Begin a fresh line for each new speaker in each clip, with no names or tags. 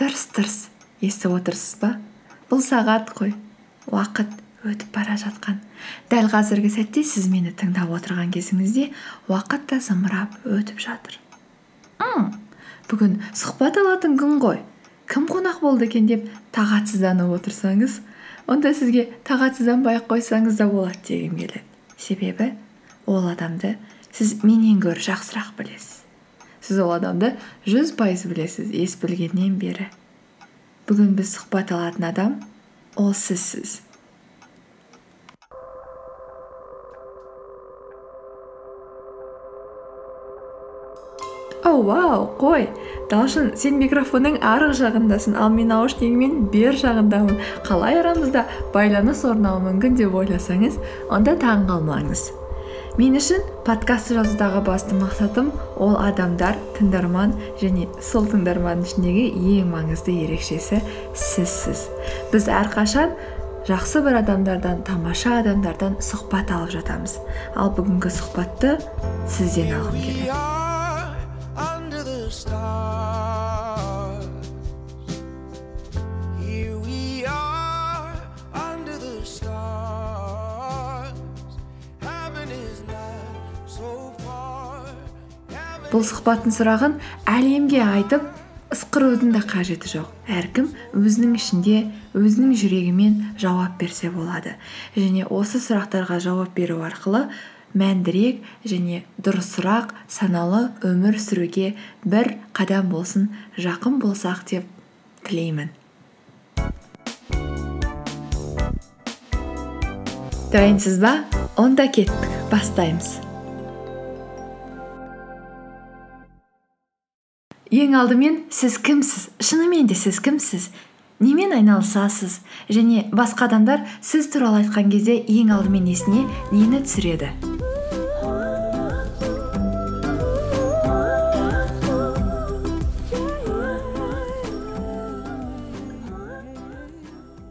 тырс тырс естіп отырсыз ба? Бұл сағат қой уақыт өтіп бара жатқан. Дәл қазіргі сәтте сіз мені тыңдап отырған кезіңізде уақыт та зымырап өтіп жатыр. М, бүгін сұхбат алатын күн ғой. Кім қонақ болды екен деп тағатсызданып отырсаңыз онда сізге тағатсызданбай ақ қойсаңыз да болады дегім келеді. Себебі ол адамды сіз менен гөрі жақсырақ білесіз. Сіз ол адамды жүз пайыз білесіз ес білгеннен бері. Бүгін біз сұхбат алатын адам ол сізсіз. Оу вау қой! Талшын сен микрофонның арғы жағындасың ал мен наушнигіммен бер жағындамын. Қалай арамызда байланыс орнауы мүмкін деп ойласаңыз онда таң қалмаңыз. Мен үшін подкаст жазудағы басты мақсатым ол адамдар тыңдарман және сол тыңдарманның ішіндегі ең маңызды ерекшесі сізсіз. Біз әрқашан жақсы бір адамдардан тамаша адамдардан сұхбат алып жатамыз. Ал бүгінгі сұхбатты сізден алғым келеді. Бұл сұхбаттың сұрағын әлемге айтып ысқырудың да қажеті жоқ. Әркім өзінің ішінде өзінің жүрегімен жауап берсе болады. Және осы сұрақтарға жауап беру арқылы мәндірек және дұрысырақ саналы өмір сүруге бір қадам болсын жақын болсақ деп тілеймін. Дайынсыз ба? Онда кеттік бастаймыз. Ең алдымен сіз кімсіз? Шынымен де сіз кімсіз? Немен айналысасыз? Және басқа адамдар сіз туралы айтқан кезде ең алдымен есіне нені түсіреді?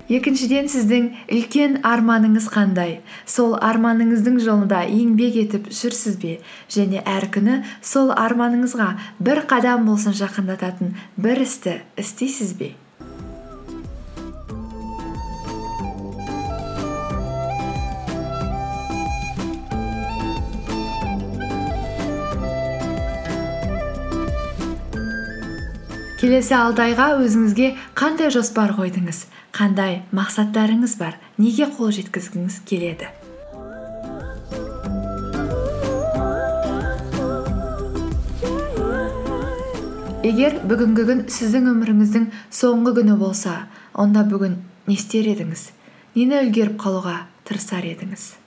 Екіншіден сіздің үлкен арманыңыз қандай? Сол арманыңыздың жолында еңбек етіп жүрсіз бе? Және әр күні сол арманыңызға бір қадам болсын жақындататын бір істі істейсіз бе? Келесі алты айға өзіңізге қандай жоспар қойдыңыз? Қандай мақсаттарыңыз бар? Неге қол жеткізгіңіз келеді? Егер бүгінгі күн сіздің өміріңіздің соңғы күні болса онда бүгін не істер едіңіз? Нені үлгеріп қалуға тырысар едіңіз?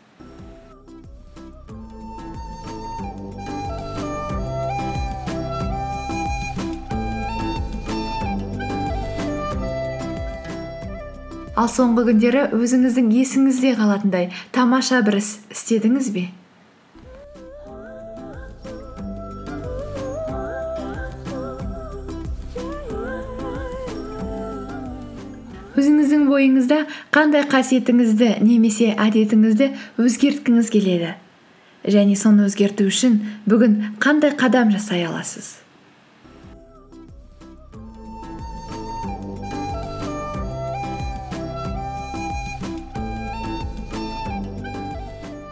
Ал соңғы күндері өзіңіздің есіңізде қалатындай тамаша бір іс істедіңіз бе? Өзіңіздің бойыңызда қандай қасиетіңізді немесе әдетіңізді өзгерткіңіз келеді? Және соны өзгерту үшін бүгін қандай қадам жасай аласыз?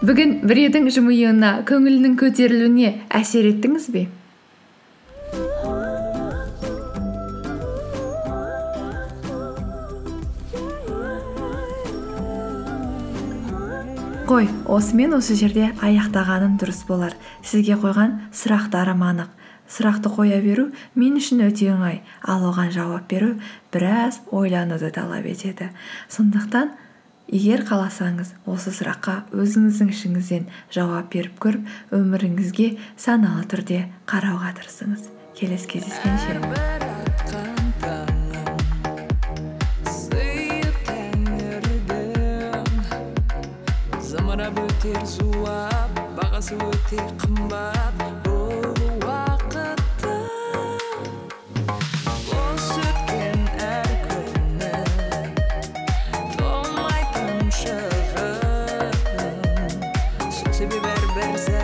Бүгін біреудің жымиюына көңілінің көтерілуіне әсер еттіңіз бе? Қой осымен осы жерде аяқтағаным дұрыс болар. Сізге қойған сұрақтарым анық. Сұрақты қоя беру мен үшін өте оңай. Ал оған жауап беру біраз ойлануды талап етеді. Сондықтан егер қаласаңыз осы сұраққа өзіңіздің ішіңізден жауап беріп көріп өміріңізге саналы түрде қарауға тырысыңыз. Келесі кездескенше
өтер зулап бағасы өте қымбат. nasıl bir berberse